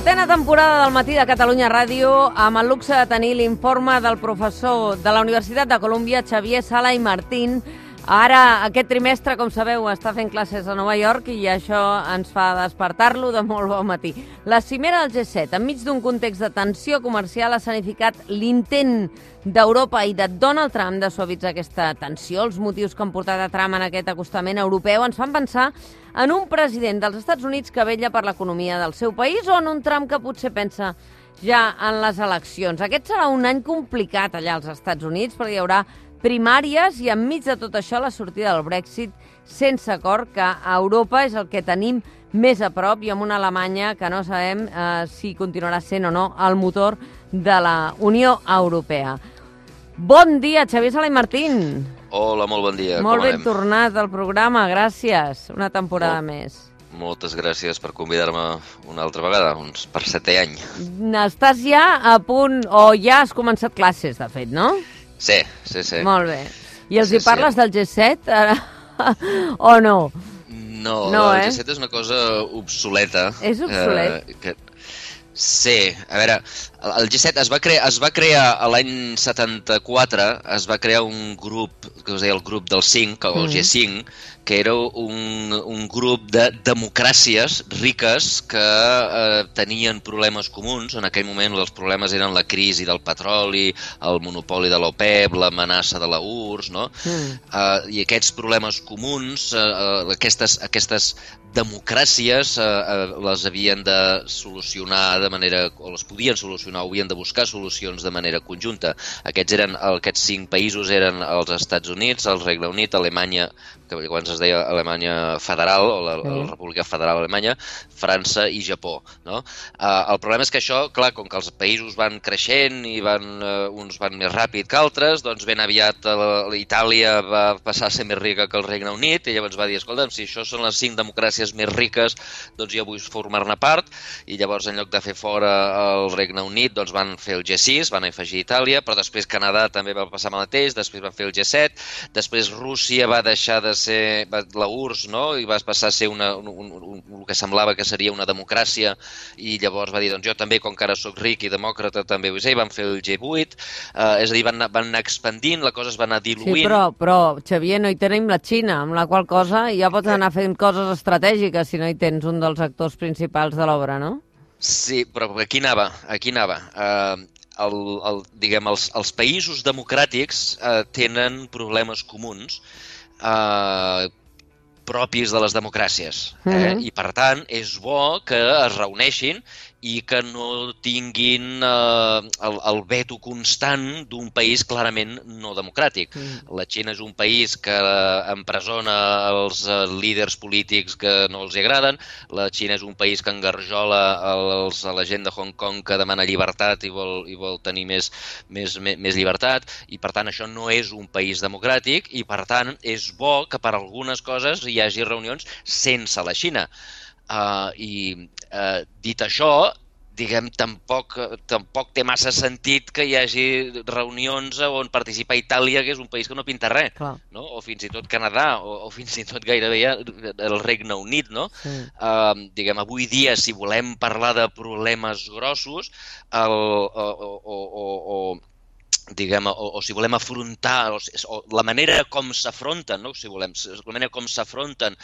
Setena temporada del Matí de Catalunya Ràdio amb el luxe de tenir l'informe del professor de la Universitat de Colúmbia, Xavier Sala i Martín. Ara, aquest trimestre, com sabeu, està fent classes a Nova York i això ens fa despertar-lo de molt bon matí. La cimera del G7, enmig d'un context de tensió comercial, ha sanificat l'intent d'Europa i de Donald Trump de suavitzar aquesta tensió. Els motius que han portat a Trump en aquest acostament europeu ens fan pensar en un president dels Estats Units que vella per l'economia del seu país o en un Trump que potser pensa ja en les eleccions. Aquest serà un any complicat allà als Estats Units perquè hi haurà primàries i enmig de tot això la sortida del Brexit sense acord, que a Europa és el que tenim més a prop i amb una Alemanya que no sabem eh, si continuarà sent o no el motor de la Unió Europea. Bon dia, Xavier Sala i Martín. Hola, molt bon dia. Molt ben anem? tornat al programa, gràcies. Una temporada Molt. més. Moltes gràcies per convidar-me una altra vegada, uns per setè any. Estàs ja a punt, o ja has començat classes, de fet, no? Sí, sí, sí. Molt bé. I els Sí, hi parles sí. del G7 ara? o no? No, No, el eh? G7 és una cosa obsoleta. És obsolet? Eh, que... Sí, a veure, el el G7 es va crear, es va crear a l'any 74, es va crear un grup, que es deia el grup del 5, el Mm. G5, que era un, un grup de democràcies riques que eh, tenien problemes comuns. En aquell moment els problemes eren la crisi del petroli, el monopoli de l'OPEP, l'amenaça de la URSS, no? Mm. Uh, I aquests problemes comuns, uh, uh, aquestes, aquestes democràcies uh, uh, les havien de solucionar de manera, o les podien solucionar, o havien de buscar solucions de manera conjunta. Aquests eren, aquests cinc països eren els Estats Units, el Regne Unit, Alemanya, que abans es deia Alemanya Federal, o la, la República Federal Alemanya, França i Japó. No? Uh, el problema és que això, clar, com que els països van creixent i van, uh, uns van més ràpid que altres, doncs ben aviat uh, Itàlia va passar a ser més rica que el Regne Unit i llavors va dir, escolta'm, si això són les cinc democràcies més riques, doncs jo vull formar-ne part i llavors en lloc de fer fora el Regne Unit, doncs van fer el G6, van afegir Itàlia, però després Canadà també va passar el mateix, després van fer el G7, després Rússia va deixar de ser la URSS, no? i va passar a ser una, un, un, un, el que semblava que seria una democràcia i llavors va dir, doncs jo també, com que ara sóc ric i demòcrata, també ho ser, i van fer el G8, eh, és a dir, van anar, van anar expandint, la cosa es va anar Sí, diluint. però, però, Xavier, no hi tenim la Xina, amb la qual cosa ja pots anar fent coses estratègiques si no hi tens un dels actors principals de l'obra, no? Sí, però aquí anava, aquí anava. Uh, el, el, diguem, els, els països democràtics uh, tenen problemes comuns uh, propis de les democràcies. Eh? Mhm. I, per tant, és bo que es reuneixin i que no tinguin eh, el, el veto constant d'un país clarament no democràtic. Mm. La Xina és un país que empresona els eh, líders polítics que no els agraden, la Xina és un país que engarjola els, la gent de Hong Kong que demana llibertat i vol, i vol tenir més, més, més, més llibertat, i per tant això no és un país democràtic, i per tant és bo que per algunes coses hi hagi reunions sense la Xina. Uh, I uh, dit això, diguem, tampoc, tampoc té massa sentit que hi hagi reunions on participa Itàlia, que és un país que no pinta res, Clar, no? o fins i tot Canadà, o, o fins i tot gairebé ja el Regne Unit, no? sí. Uh, diguem, avui dia, si volem parlar de problemes grossos, el, o, o, o, o, o diguem, o, o si volem afrontar, o, o la manera com s'afronten, no? si volem, la manera com s'afronten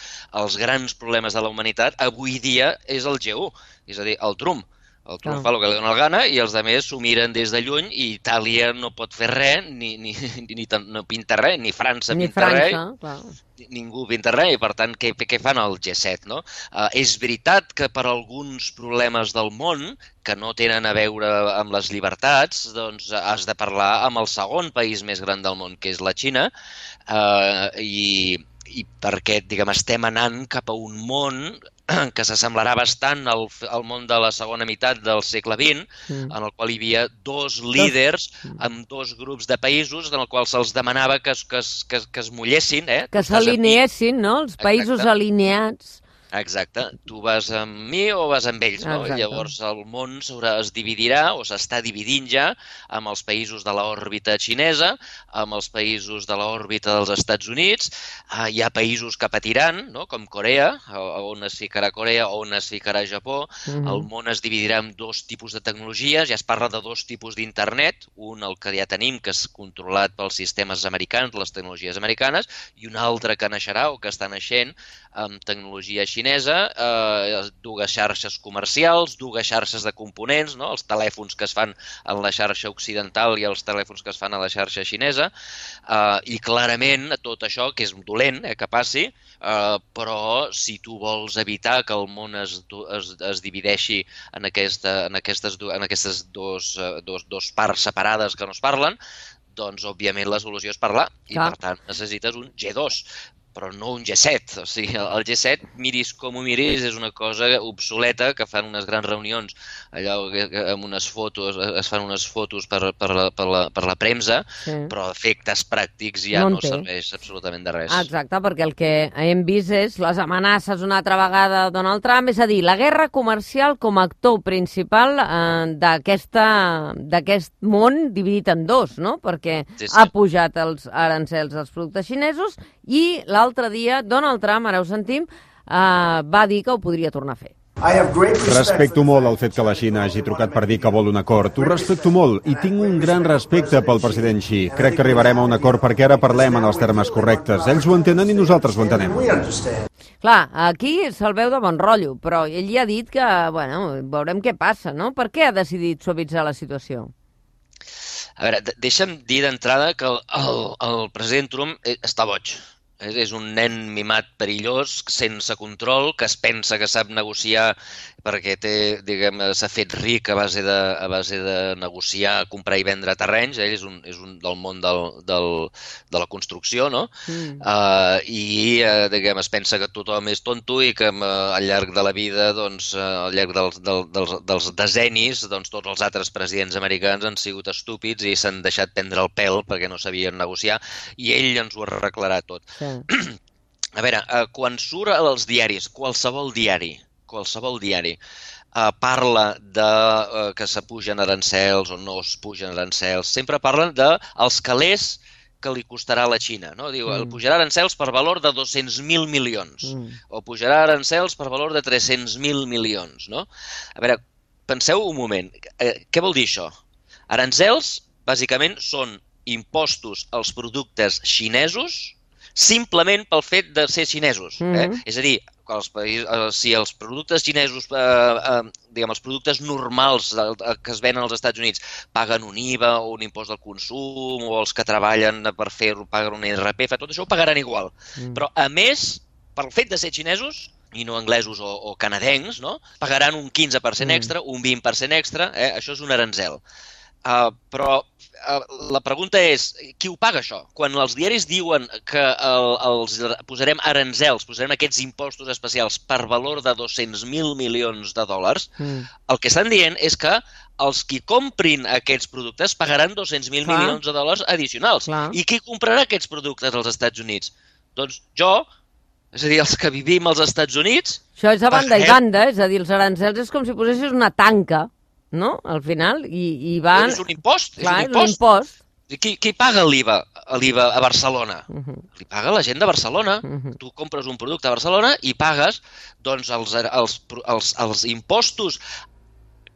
els grans problemes de la humanitat, avui dia és el G1, és a dir, el Trump. El Trump Clar. fa el que li dóna la gana i els altres s'ho miren des de lluny i Itàlia no pot fer res, ni, ni, ni, tan- no pinta res, ni França Ni pinta res, França, clar. ni- ningú pinta res i per tant què, què fan al G7 no? Uh, és veritat que per alguns problemes del món que no tenen a veure amb les llibertats doncs has de parlar amb el segon país més gran del món que és la Xina uh, i, i perquè diguem, estem anant cap a un món que s'assemblarà bastant al, al món de la segona meitat del segle XX, Mm. en el qual hi havia dos líders amb dos grups de països en el qual se'ls demanava que que que que es mullessin, eh? Que s'alineessin, no? Els països Exacte. alineats. Exacte. Tu vas amb mi o vas amb ells, no? Exacte. Llavors el món es dividirà o s'està dividint ja amb els països de l'òrbita xinesa, amb els països de l'òrbita dels Estats Units. Uh, hi ha països que patiran, no? com Corea, on es ficarà Corea, on es ficarà Japó. Mhm. El món es dividirà en dos tipus de tecnologies, ja es parla de dos tipus d'internet, un el que ja tenim, que és controlat pels sistemes americans, les tecnologies americanes, i un altre que naixerà o que està naixent amb tecnologia xinesa, eh, dues xarxes comercials, dues xarxes de components, no? els telèfons que es fan en la xarxa occidental i els telèfons que es fan a la xarxa xinesa, eh, i clarament tot això, que és dolent eh, que passi, eh, però si tu vols evitar que el món es, es, es divideixi en, aquesta, en, aquestes, en aquestes dos, eh, dos, dos parts separades que no es parlen, doncs, òbviament, la solució és parlar. I, Clar. per tant, necessites un G2 però no un G7. O sigui, el G7, miris com ho miris, és una cosa obsoleta que fan unes grans reunions allò que, que amb unes fotos, es fan unes fotos per, per, la, per, la, per la premsa, Sí. però efectes pràctics ja No no, serveix absolutament de res. Exacte, perquè el que hem vist és les amenaces una altra vegada de Donald Trump, és a dir, la guerra comercial com a actor principal eh, d'aquest món dividit en dos, no? Perquè Sí, sí. ha pujat els arancels als productes xinesos i l'altre dia Donald Trump, ara ho sentim, eh, va dir que ho podria tornar a fer. Respecto molt el fet que la Xina hagi trucat per dir que vol un acord. Ho respecto molt i tinc un gran respecte pel president Xi. Crec que arribarem a un acord perquè ara parlem en els termes correctes. Ells ho entenen i nosaltres ho entenem. Clar, aquí se'l veu de bon rotllo, però ell ja ha dit que, bueno, veurem què passa, no? Per què ha decidit suavitzar la situació? A veure, de- deixa'm dir d'entrada que el, el, el president Trump eh, està boig. És, és un nen mimat perillós, sense control, que es pensa que sap negociar perquè té, diguem, s'ha fet ric a base, de, a base de negociar, comprar i vendre terrenys. Ell és un, és un del món del, del, de la construcció, no? Mm. Uh, I, uh, diguem, es pensa que tothom és tonto i que uh, al llarg de la vida, doncs, uh, al llarg dels, del, dels, dels decennis, doncs, tots els altres presidents americans han sigut estúpids i s'han deixat prendre el pèl perquè no sabien negociar i ell ens ho arreglarà tot. Sí. A veure, uh, quan surt als diaris, qualsevol diari, qualsevol diari, uh, parla de uh, que s'apugen arancels o no es pugen arancels, sempre parlen de els calés que li costarà a la Xina. No? Diu, Mm. el pujarà arancels per valor de 200.000 milions Mm. o pujarà arancels per valor de 300.000 milions. No? A veure, penseu un moment, eh, què vol dir això? Arancels, bàsicament, són impostos als productes xinesos simplement pel fet de ser xinesos. Eh? Mhm. És a dir, els països, eh, si els productes xinesos, eh, eh, diguem, els productes normals eh, que es venen als Estats Units paguen un IVA o un impost del consum o els que treballen per fer-ho paguen un IRPF, tot això ho pagaran igual. Mm. Però, a més, pel fet de ser xinesos, i no anglesos o, o canadencs, no? pagaran un 15% Mm. extra, un 20% extra, eh? això és un arancel. Uh, però uh, la pregunta és, qui ho paga això? Quan els diaris diuen que el, els posarem arancels, posarem aquests impostos especials per valor de 200.000 milions de dòlars, Mm. el que estan dient és que els qui comprin aquests productes pagaran 200.000 Clar. milions de dòlars addicionals. Clar. I qui comprarà aquests productes als Estats Units? Doncs jo, és a dir, els que vivim als Estats Units, Això és a banda i Pagarem. banda, és a dir, els arancels és com si posessis una tanca, no?, al final, i, i van... és un impost, Clar, és un impost. impost. Qui, qui paga l'IVA l'IVA a Barcelona? Uh -huh. Li paga la gent de Barcelona. Mhm. Tu compres un producte a Barcelona i pagues doncs, els, els, els, els impostos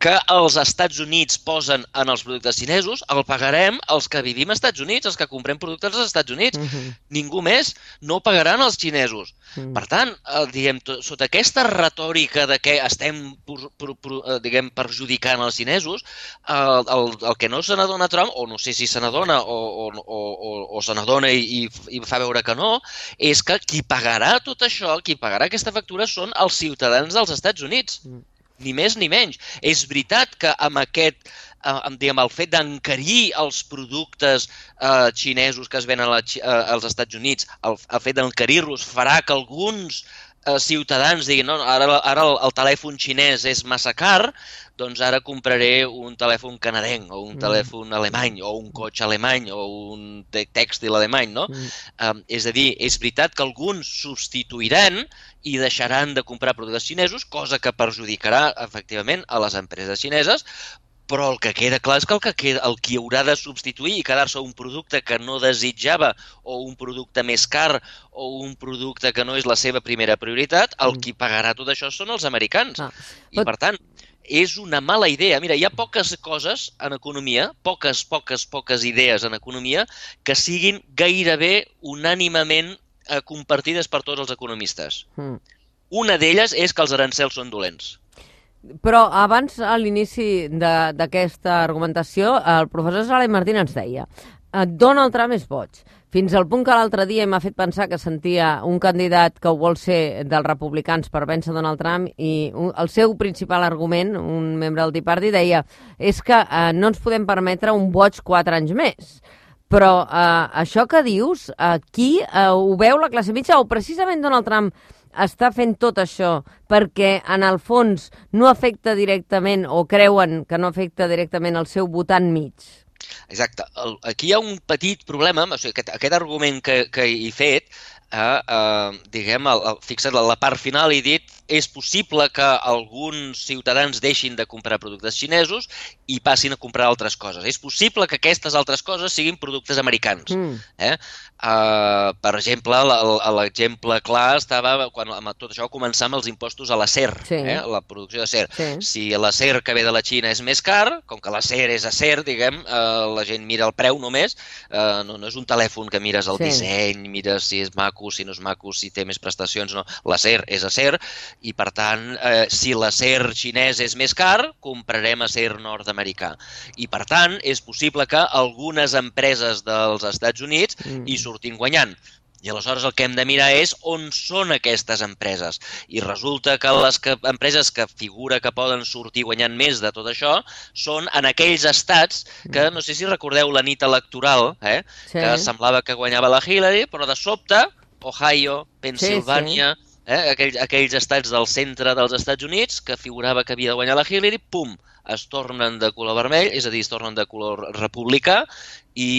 que els Estats Units posen en els productes xinesos, el pagarem els que vivim als Estats Units, els que comprem productes als Estats Units. Mhm. Ningú més no pagaran els xinesos. Mm. Per tant, eh, diguem, sota aquesta retòrica de que estem por, eh, diguem, perjudicant els xinesos, el, el, el que no se n'adona Trump, o no sé si se n'adona o, o, o, o, o se n'adona i, i, i fa veure que no, és que qui pagarà tot això, qui pagarà aquesta factura són els ciutadans dels Estats Units. Mm. Ni més ni menys. És veritat que amb aquest eh, amb, diguem, el fet d'encarir els productes eh, xinesos que es venen a la, eh, als Estats Units, el, el fet d'encarir-los farà que alguns eh, ciutadans diguin no, ara, ara el, el telèfon xinès és massa car, doncs ara compraré un telèfon canadenc o un mm. telèfon alemany o un cotxe alemany o un tèxtil alemany, no? Mm. Um, és a dir, és veritat que alguns substituiran i deixaran de comprar productes xinesos, cosa que perjudicarà efectivament a les empreses xineses, però el que queda clar és que el, que queda, el qui haurà de substituir i quedar-se un producte que no desitjava o un producte més car o un producte que no és la seva primera prioritat, el mm. qui pagarà tot això són els americans. Ah. I, per tant, és una mala idea. Mira, hi ha poques coses en economia, poques, poques, poques idees en economia que siguin gairebé unànimament eh, compartides per tots els economistes. Mm. Una d'elles és que els arancels són dolents. Però abans, a l'inici d'aquesta argumentació, el professor Salai Martín ens deia Donald Trump és boig. Fins al punt que l'altre dia m'ha fet pensar que sentia un candidat que ho vol ser dels republicans per vèncer Donald Trump i un, el seu principal argument, un membre del Tea Party, deia és que eh, no ens podem permetre un boig quatre anys més. Però eh, això que dius, aquí eh, ho veu la classe mitja o precisament Donald Trump està fent tot això perquè en el fons no afecta directament o creuen que no afecta directament el seu votant mig? Exacte. El, aquí hi ha un petit problema, o sigui, aquest, aquest argument que, que he fet, eh, eh, diguem, el, el, fixa't, la part final he dit és possible que alguns ciutadans deixin de comprar productes xinesos i passin a comprar altres coses. És possible que aquestes altres coses siguin productes americans. Mm. Eh? Uh, per exemple, l'exemple clar estava quan amb tot això començar amb els impostos a l'acer, sí. eh? la producció d'acer. Sí. Si l'acer que ve de la Xina és més car, com que l'acer és acer, diguem, uh, la gent mira el preu només, uh, no, no és un telèfon que mires el sí. disseny, mires si és maco, si no és maco, si té més prestacions, no. L'acer és acer i, per tant, eh, si l'acer xinès és més car, comprarem acer nord-americà. I, per tant, és possible que algunes empreses dels Estats Units mm. hi surtin guanyant. I aleshores el que hem de mirar és on són aquestes empreses. I resulta que les que, empreses que figura que poden sortir guanyant més de tot això són en aquells estats que, no sé si recordeu la nit electoral, eh? sí. que semblava que guanyava la Hillary, però de sobte Ohio, Pensilvània, sí, sí eh, aquells, aquells estats del centre dels Estats Units que figurava que havia de guanyar la Hillary, pum, es tornen de color vermell, és a dir, es tornen de color republicà i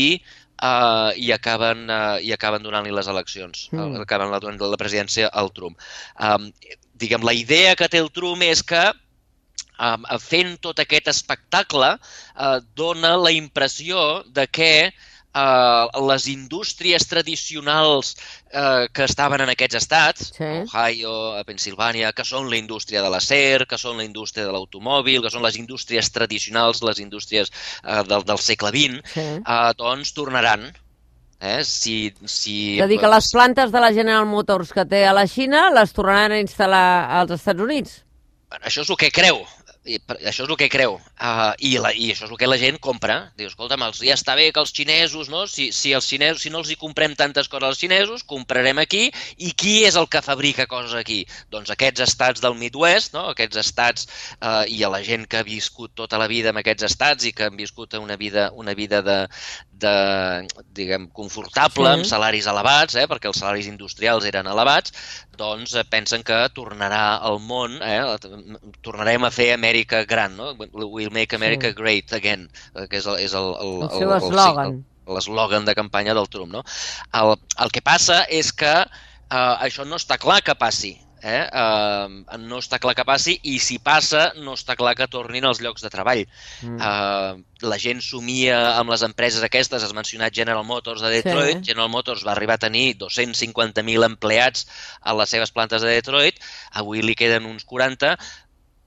uh, i acaben, uh, i acaben donant-li les eleccions, mm. acaben la, la presidència al Trump. Um, diguem, la idea que té el Trump és que um, fent tot aquest espectacle uh, dona la impressió de que eh, les indústries tradicionals eh, que estaven en aquests estats, sí. Ohio, a Pensilvània, que són la indústria de l'acer, que són la indústria de l'automòbil, que són les indústries tradicionals, les indústries eh, del, del segle XX, sí. eh, doncs tornaran Eh? Si, si... És a dir, que les plantes de la General Motors que té a la Xina les tornaran a instal·lar als Estats Units? Bueno, això és el que creu i això és el que creu. Uh, i, la, I això és el que la gent compra. Diu, escolta'm, els, ja està bé que els xinesos, no? si, si, els xinesos, si no els hi comprem tantes coses als xinesos, comprarem aquí. I qui és el que fabrica coses aquí? Doncs aquests estats del Midwest, no? aquests estats uh, i a la gent que ha viscut tota la vida en aquests estats i que han viscut una vida, una vida de, de diguem, confortable, sí. amb salaris elevats, eh? perquè els salaris industrials eren elevats, doncs eh, pensen que tornarà al món, eh? tornarem a fer Amèrica gran, no? We'll make America sí. great again, eh, que és el, és el, el, el, el seu eslògan. L'eslògan de campanya del Trump. No? El, el que passa és que eh, això no està clar que passi eh? Uh, no està clar que passi i si passa no està clar que tornin als llocs de treball. Mm. Uh, la gent somia amb les empreses aquestes, has mencionat General Motors de Detroit, sí. General Motors va arribar a tenir 250.000 empleats a les seves plantes de Detroit, avui li queden uns 40,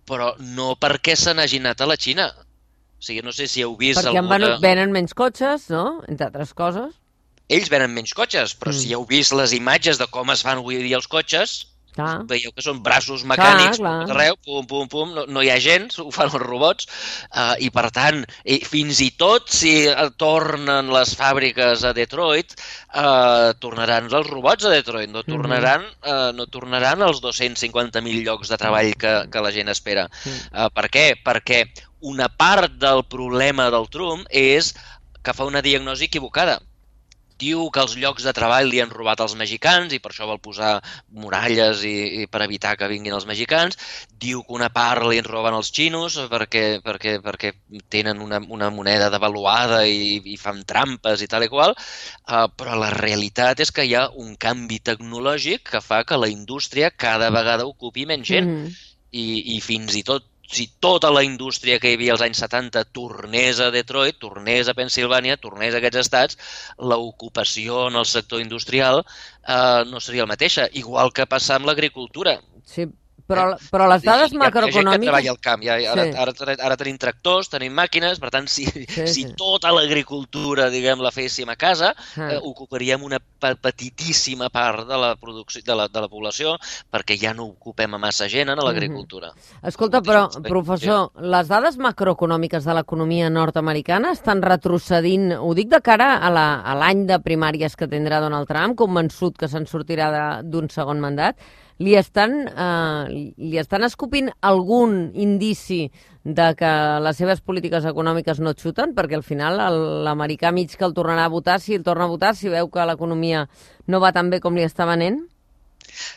però no perquè se n'hagin anat a la Xina. O sigui, no sé si heu vist perquè alguna... Perquè venen menys cotxes, no?, entre altres coses. Ells venen menys cotxes, però mm. si heu vist les imatges de com es fan avui dia els cotxes, Clar. Veieu que són braços mecànics clar, clar. arreu, pum, pum, pum, no, no hi ha gens, ho fan els robots, uh, i per tant, i fins i tot si tornen les fàbriques a Detroit, uh, tornaran els robots a Detroit, no mhm. tornaran, mm -hmm. uh, no tornaran els 250.000 llocs de treball que, que la gent espera. Mm. Uh, per què? Perquè una part del problema del Trump és que fa una diagnosi equivocada diu que els llocs de treball li han robat als mexicans i per això vol posar muralles i, i per evitar que vinguin els mexicans. Diu que una part li en roben els xinos perquè, perquè, perquè tenen una, una moneda devaluada i, i fan trampes i tal i qual, uh, però la realitat és que hi ha un canvi tecnològic que fa que la indústria cada vegada ocupi menys gent. Mm -hmm. I, I fins i tot si tota la indústria que hi havia als anys 70 tornés a Detroit, tornés a Pensilvània, tornés a aquests estats, l'ocupació en el sector industrial eh, no seria la mateixa, igual que passa amb l'agricultura. Sí, però, eh? però les dades hi ha, macroeconòmiques... Hi ha gent que treballa al camp. Ja, ara, sí. ara, ara tenim tractors, tenim màquines, per tant, si, sí, si sí. tota l'agricultura, diguem, la féssim a casa, ah. eh, ocuparíem una petitíssima part de la, producció, de, la, de la població perquè ja no ocupem a massa gent en l'agricultura. Mm -hmm. Escolta, però, professor, les dades macroeconòmiques de l'economia nord-americana estan retrocedint, ho dic de cara a l'any de primàries que tindrà Donald Trump, convençut que se'n sortirà d'un segon mandat, li estan, eh, li estan escopint algun indici de que les seves polítiques econòmiques no xuten, perquè al final l'americà mig que el tornarà a votar, si el torna a votar, si veu que l'economia no va tan bé com li està venent?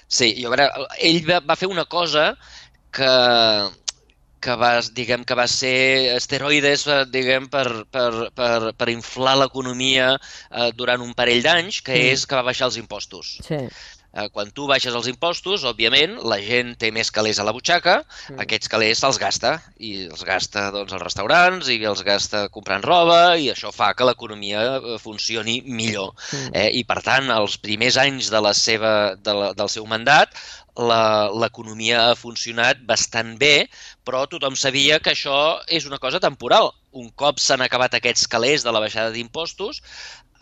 Sí, jo, a veure, ell va, va fer una cosa que, que va, diguem, que va ser esteroides diguem, per, per, per, per inflar l'economia eh, durant un parell d'anys, que mm. és que va baixar els impostos. Sí. Eh, quan tu baixes els impostos, òbviament, la gent té més calés a la butxaca, mm. aquests calés se'ls gasta, i els gasta doncs, als restaurants, i els gasta comprant roba, i això fa que l'economia eh, funcioni millor. Mm. Eh? I, per tant, els primers anys de la seva, de la, del seu mandat, l'economia ha funcionat bastant bé, però tothom sabia que això és una cosa temporal. Un cop s'han acabat aquests calés de la baixada d'impostos,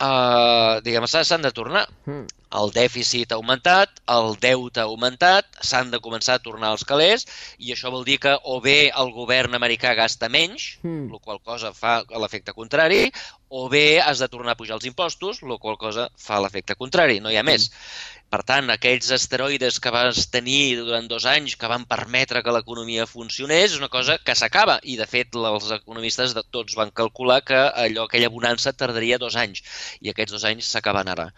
eh, diguem, s'han de tornar. Mm. El dèficit ha augmentat, el deute ha augmentat, s'han de començar a tornar els calés i això vol dir que o bé el govern americà gasta menys, mm. la qual cosa fa l'efecte contrari, o bé has de tornar a pujar els impostos, la qual cosa fa l'efecte contrari, no hi ha més. Mm. Per tant, aquells esteroides que vas tenir durant dos anys que van permetre que l'economia funcionés és una cosa que s'acaba. I, de fet, els economistes de tots van calcular que allò, aquella bonança tardaria dos anys. I aquests dos anys s'acaben ara.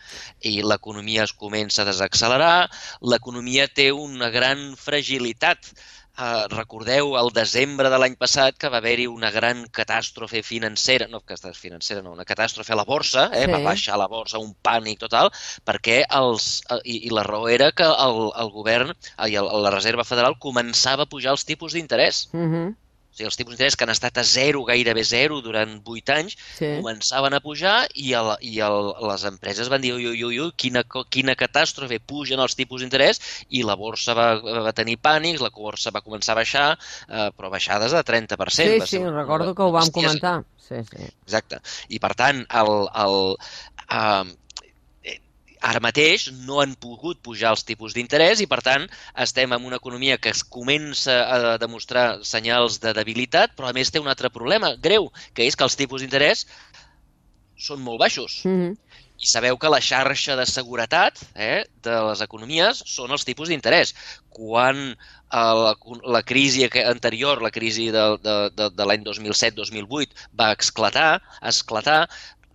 I l'economia es comença a desaccelerar, l'economia té una gran fragilitat Uh, recordeu el desembre de l'any passat que va haver-hi una gran catàstrofe financera, no catàstrofe financera, no, una catàstrofe a la borsa, eh? Sí. va baixar la borsa, un pànic total, perquè els, uh, i, i la raó era que el, el govern uh, i el, la Reserva Federal començava a pujar els tipus d'interès. Uh mhm. -huh sigui, els tipus d'interès que han estat a zero, gairebé zero, durant vuit anys, sí. començaven a pujar i, el, i el, les empreses van dir ui, ui, ui, ui quina, quina catàstrofe, pugen els tipus d'interès i la borsa va, va tenir pànics, la borsa va començar a baixar, eh, però baixades de 30%. Sí, sí, recordo que ho vam comentar. Sí, sí. Exacte. I per tant, el, el, eh, ara mateix no han pogut pujar els tipus d'interès i, per tant, estem en una economia que es comença a demostrar senyals de debilitat, però a més té un altre problema greu, que és que els tipus d'interès són molt baixos. Mm -hmm. I sabeu que la xarxa de seguretat eh, de les economies són els tipus d'interès. Quan eh, la, la crisi anterior, la crisi de, de, de, de l'any 2007-2008, va esclatar, esclatar,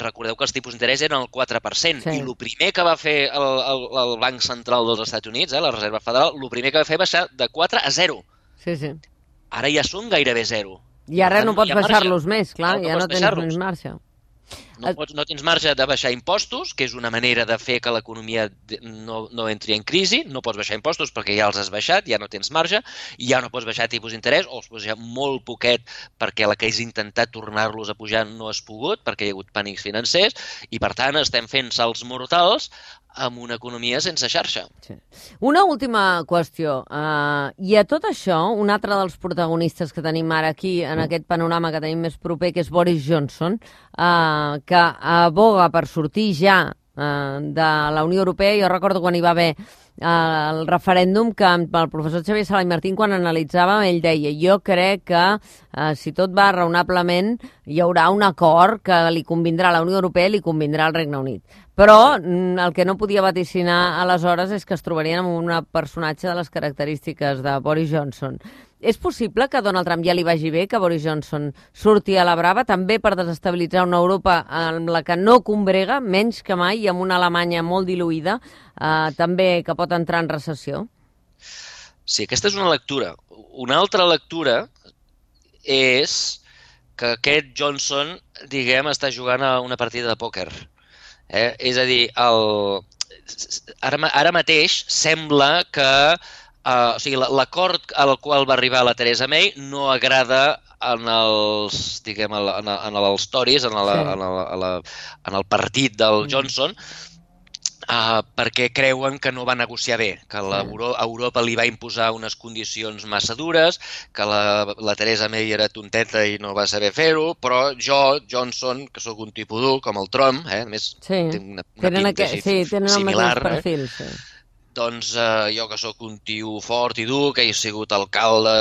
recordeu que els tipus d'interès eren el 4%, sí. i el primer que va fer el, el, el Banc Central dels Estats Units, eh, la Reserva Federal, el primer que va fer va ser de 4 a 0. Sí, sí. Ara ja són gairebé 0. I ara no pots baixar-los més, clar, no, no ja no tens més marxa. No, pots, no tens marge de baixar impostos, que és una manera de fer que l'economia no, no entri en crisi. No pots baixar impostos perquè ja els has baixat, ja no tens marge, i ja no pots baixar tipus d'interès, o els pots baixar molt poquet perquè la que has intentat tornar-los a pujar no has pogut, perquè hi ha hagut pànics financers, i per tant estem fent salts mortals amb una economia sense xarxa. Sí. Una última qüestió. Uh, I a tot això, un altre dels protagonistes que tenim ara aquí, en mm. aquest panorama que tenim més proper, que és Boris Johnson, uh, que aboga per sortir ja uh, de la Unió Europea. Jo recordo quan hi va haver el referèndum que el professor Xavier Sala i Martín, quan analitzàvem, ell deia jo crec que eh, si tot va raonablement hi haurà un acord que li convindrà a la Unió Europea i li convindrà al Regne Unit. Però mm, el que no podia vaticinar aleshores és que es trobarien amb un personatge de les característiques de Boris Johnson. És possible que Donald Trump ja li vagi bé que Boris Johnson surti a la brava, també per desestabilitzar una Europa en la que no combrega, menys que mai, i amb una Alemanya molt diluïda, eh, també que pot entrar en recessió? Sí, aquesta és una lectura. Una altra lectura és que aquest Johnson, diguem, està jugant a una partida de pòquer. Eh? És a dir, el... ara, ara mateix sembla que uh, o sigui, l'acord al qual va arribar la Teresa May no agrada en els, diguem, en, en els Tories, en, la, sí. en, la, en el partit del mm. Uh, perquè creuen que no va negociar bé, que la Euro Europa li va imposar unes condicions massa dures, que la, la Teresa May era tonteta i no va saber fer-ho, però jo, Johnson, que sóc un tipus dur, com el Trump, eh, a més sí. tinc una, una tenen pinta aqu... sí, tenen similar, el mateix perfil, eh? sí doncs eh, jo que sóc un tio fort i dur, que he sigut alcalde,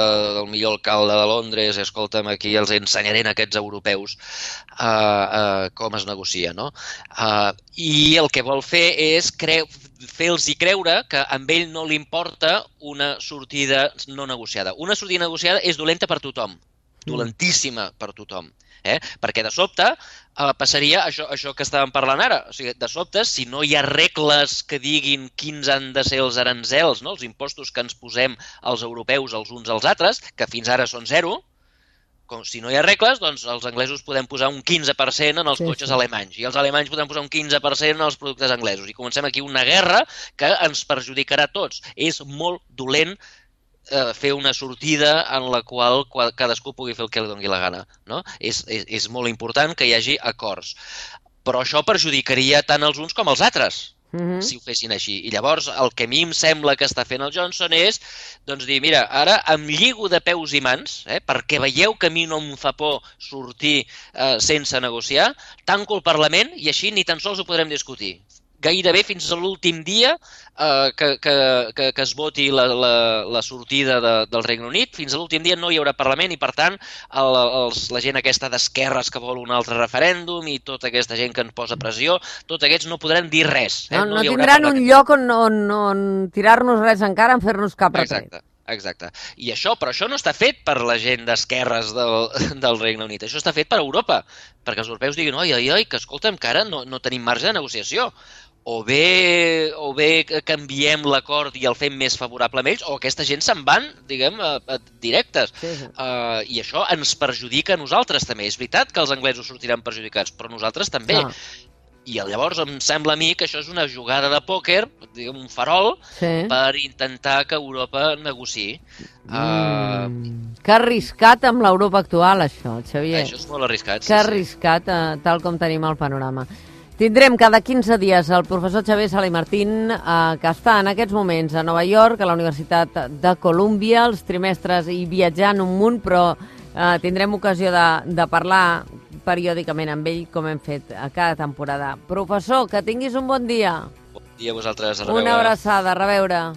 el millor alcalde de Londres, escolta'm, aquí els ensenyaré a aquests europeus eh, eh, com es negocia, no? Eh, I el que vol fer és creu, fer-los creure que amb ell no li importa una sortida no negociada. Una sortida negociada és dolenta per tothom, mm. dolentíssima per tothom. Eh? Perquè de sobte eh, passaria això, això que estàvem parlant ara. O sigui, de sobte, si no hi ha regles que diguin quins han de ser els aranzels, no? els impostos que ens posem els europeus els uns als altres, que fins ara són zero, com si no hi ha regles, doncs els anglesos podem posar un 15% en els sí, cotxes sí. alemanys i els alemanys podem posar un 15% en els productes anglesos i comencem aquí una guerra que ens perjudicarà a tots. És molt dolent eh, fer una sortida en la qual cadascú pugui fer el que li doni la gana. No? És, és, és molt important que hi hagi acords. Però això perjudicaria tant els uns com els altres. Mhm. -huh. si ho fessin així. I llavors el que a mi em sembla que està fent el Johnson és doncs dir, mira, ara em lligo de peus i mans, eh, perquè veieu que a mi no em fa por sortir eh, sense negociar, tanco el Parlament i així ni tan sols ho podrem discutir gairebé fins a l'últim dia eh, que, que, que, que es voti la, la, la sortida de, del Regne Unit. Fins a l'últim dia no hi haurà Parlament i, per tant, el, els, la gent aquesta d'esquerres que vol un altre referèndum i tota aquesta gent que ens posa pressió, tots aquests no podran dir res. Eh? No, no, no tindran un lloc on, on, on tirar-nos res encara, en fer-nos cap retret. Exacte. Exacte. I això, però això no està fet per la gent d'esquerres del, del Regne Unit, això està fet per Europa, perquè els europeus diguin, oi, oi, oi, que escolta'm, que ara no, no tenim marge de negociació o bé, o bé canviem l'acord i el fem més favorable a ells, o aquesta gent se'n van, diguem, a, a directes. Sí, sí. Uh, I això ens perjudica a nosaltres també. És veritat que els anglesos sortiran perjudicats, però nosaltres també. Ah. I llavors em sembla a mi que això és una jugada de pòquer, diguem, un farol, sí. per intentar que Europa negociï. Mm. Uh... Que arriscat amb l'Europa actual, això, Xavier. Això és molt arriscat, sí, Que arriscat, sí. uh, tal com tenim el panorama. Tindrem cada 15 dies el professor Xavier Sala i Martín, eh, que està en aquests moments a Nova York, a la Universitat de Colúmbia, els trimestres i viatjant un munt, però eh, tindrem ocasió de, de parlar periòdicament amb ell, com hem fet a cada temporada. Professor, que tinguis un bon dia. Bon dia a vosaltres. A Una abraçada, a reveure.